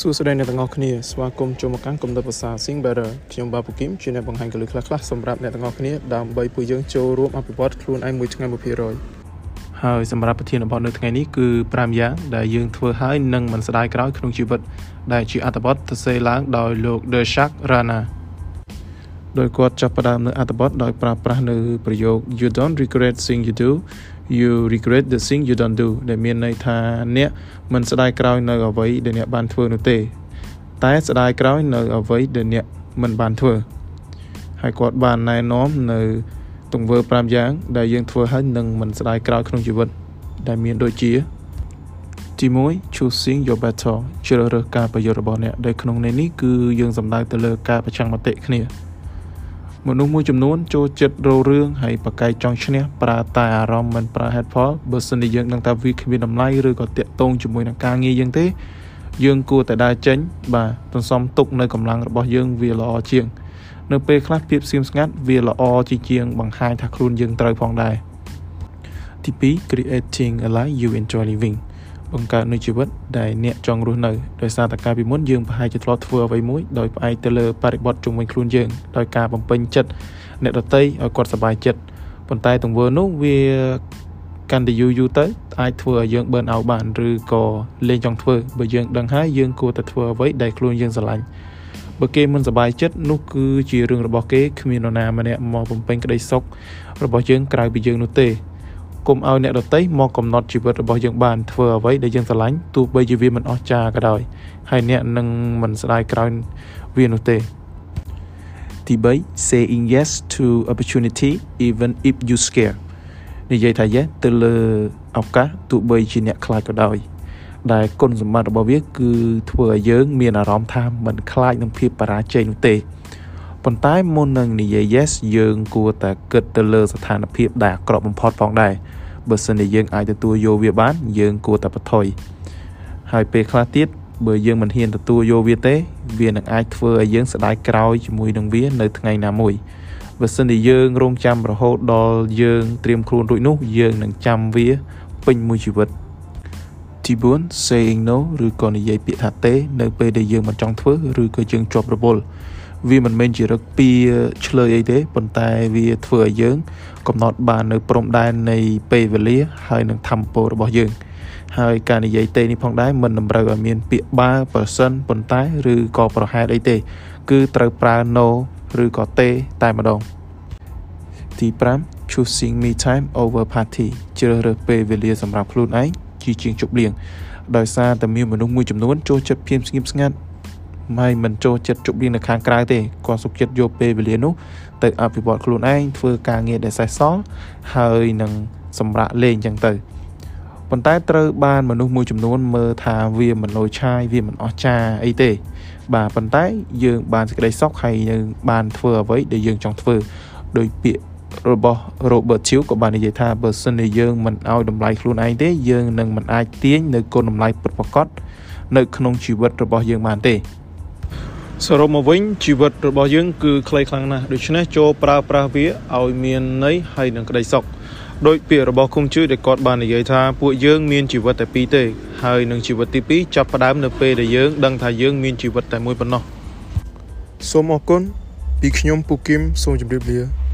សួស្តីអ្នកទាំងអស់គ្នាស្វាគមន៍ចូលមកកាន់គំនិតភាសា Sing Better ខ្ញុំបាទពូគឹមជាអ្នកបង្ហាញកលឹះខ្លះៗសម្រាប់អ្នកទាំងអស់គ្នាដើម្បីពួកយើងចូលរួមអភិវឌ្ឍខ្លួនឯងមួយថ្ងៃ1%ហើយសម្រាប់ប្រធានបទនៅថ្ងៃនេះគឺ5យ៉ាងដែលយើងធ្វើហើយនឹងមិនស្ដាយក្រោយក្នុងជីវិត ដែលជាអត្ថបទសរសេរឡើងដោយលោក Dershak Rana ដោយគាត់ចាប់ផ្ដើមនៅអត្ថបទដោយប្រើប្រាស់នៅប្រយោគ you don't regret thing you do you regret the thing you don't do ដែលមានន័យថាអ្នកមិនស្ដាយក្រោយនៅអ្វីដែលអ្នកបានធ្វើនោះទេ តែស្ដាយក្រោយនៅអ្វីដែលអ្នកមិនបានធ្វើហើយគាត់បានណែនាំនៅទង្វើ5យ៉ាង ដែលយើងធ្វើហើយនឹងមិនស្ដាយក្រោយក្នុងជីវិត ដែលមានដូចជាទី1 choosing your battle ជ្រើសរើសការប្រយុទ្ធរបស់អ្នកដែលក្នុងន័យនេះគឺយើងសំដៅទៅលើការប្រឆាំងមតិគ្នា មនុស្សមួយចំនួនចូលចិត្តរោរឿងហើយប្រកែកចង់ឈ្នះប្រើតែអារម្មណ៍មិនប្រើហេតុផលបើសិនជាយើងដឹងថាវាគ្មានតម្លៃឬក៏តាក់ទងជាមួយនឹងការងារយើងទេ យើងគួរតែដើរចេញ បាទសន្សំទុកនៅកម្លាំងរបស់យើងវាល្អជាង នៅពេលខ្លះភាពស្ងៀមស្ងាត់វាល្អជាជាងបង្ហាញថាខ្លួនយើងត្រូវផងដែរទី2 creating a life you enjoy living បង្កើតនូវជីវិតដែលអ្នកចង់រស់នៅដោយសារតែកាលពីមុនយើងប្រហែលជាធ្លាប់ធ្វើអ្វីមួយដោយផ្អែកទៅលើបរិបទជុំវិញខ្លួនយើងដោយការបំពេញចិត្តអ្នកដទៃឲ្យគាត់សប្បាយចិត្តប៉ុន្តែទង្វើនោះវាកាន់តែយូរយូរទៅអាចធ្វើឲ្យយើងបឺនអោបានឬក៏លេងចង់ធ្វើបើយើងដឹងហើយយើងគួរតែធ្វើអ្វីដែលខ្លួនយើងស្រឡាញ់បើគេមិនសប្បាយចិត្តនោះគឺជារឿងរបស់គេគ្មាននរណាម្នាក់មកបំពេញក្តីសុខរបស់យើងក្រៅពីយើងនោះទេ កុំឲ្យអ្នកដទៃមកកំណត់ជីវិតរបស់យើងបានធ្វើអ្វីដែលយើងស្រឡាញ់ទោះបីជាវាមិនអស្ចារ្យក៏ដោយហើយអ្នកនឹងមិនស្ដាយក្រោយវានោះទេទី3 saying yes to opportunity even if you scare និយាយថា yes ទៅលើឱកាសទោះបីជាអ្នកខ្លាចក៏ដោយដែលគុណសម្បត្តិរបស់វាគឺធ្វើឲ្យយើងមានអារម្មណ៍ថាមិនខ្លាចនឹងភាពបរាជ័យនោះទេប៉ុន្តែមុននឹងនិយាយ yes យើងគួរតែគិតទៅលើស្ថានភាពដែលអាក្រក់បំផុតផងដែរ បើសិនជាយើងអាចទទួលយកវាបាន យើងគួរតែបន្ថយហើយពេលខ្លះទៀតបើយើងមិនហ៊ានទទួលយកវាទេ វានឹងអាចធ្វើឲ្យយើងស្ដាយក្រោយជាមួយនឹងវានៅថ្ងៃណាមួយបើសិនជាយើងរងចាំរហូតដល់យើងត្រៀមខ្លួនរួចនោះយើងនឹងចាំវាពេញមួយជីវិតទី4 saying no ឬក៏និយាយពាក្យថាទេ នៅពេលដែលយើងមិនចង់ធ្វើឬក៏យើងជាប់រវល់ វាមិនមែនជារឹកពីឆ្លើយអីទេប៉ុន្តែវាធ្វើឲ្យយើង កំណត់បាននៅព្រំដែននៃពេលវេលា ហើយនឹងធម្មពលរបស់យើង ហើយការនិយាយទេនេះផងដែរមិនតម្រូវឲ្យមានពាក្យបើប្រសិនប៉ុន្តែឬក៏ប្រហែលអីទេ គឺត្រូវប្រើ no ឬក៏ទេតែម្ដងទី5 choosing me time over party ជ្រើសរើសពេលវេលាសម្រាប់ខ្លួនឯងជាជាងជប់លៀងដោយសារតែមានមនុស្សមួយចំនួនចូលចិត្តភាពស្ងៀមស្ងាត់ ហើយមិនចូលចិត្តជប់លៀងនៅខាងក្រៅទេគាត់សុខចិត្តយកពេលវេលានោះទៅអភិវឌ្ឍខ្លួនឯងធ្វើការងារដែលសេះសល់ហើយនឹងសម្រាប់លេងចឹងទៅប៉ុន្តែត្រូវបានមនុស្សមួយចំនួនមើលថាវាមិនលយឆាយវាមិនអស្ចារ្យអីទេ បាទប៉ុន្តែយើងបានសេចក្តីសុខហើយយើងបានធ្វើអ្វីដែលយើងចង់ធ្វើដោយពាក្យរបស់ Robert Chiu ក៏បាននិយាយថាបើសិនជាយើងមិនឲ្យតម្លៃខ្លួនឯងទេយើងនឹងមិនអាចទាញនៅគុណតម្លៃពិតប្រាកដនៅក្នុងជីវិតរបស់យើងបានទេ សរុបមកវិញជីវិតរបស់យើងគឺខ្លីខ្លាំងណាស់ដូច្នេះចូលប្រើប្រាស់វាឲ្យមានន័យហើយនឹងក្តីសុខដោយពាក្យរបស់គុំជឿដែលគាត់បាននិយាយថាពួកយើងមានជីវិតតែពីរទេហើយនឹងជីវិតទី2ចាប់ផ្ដើមនៅពេលដែលយើងដឹងថាយើងមានជីវិតតែមួយប៉ុណ្ណោះសូមអរគុណពីខ្ញុំពូគឹមសូមជម្រាបលា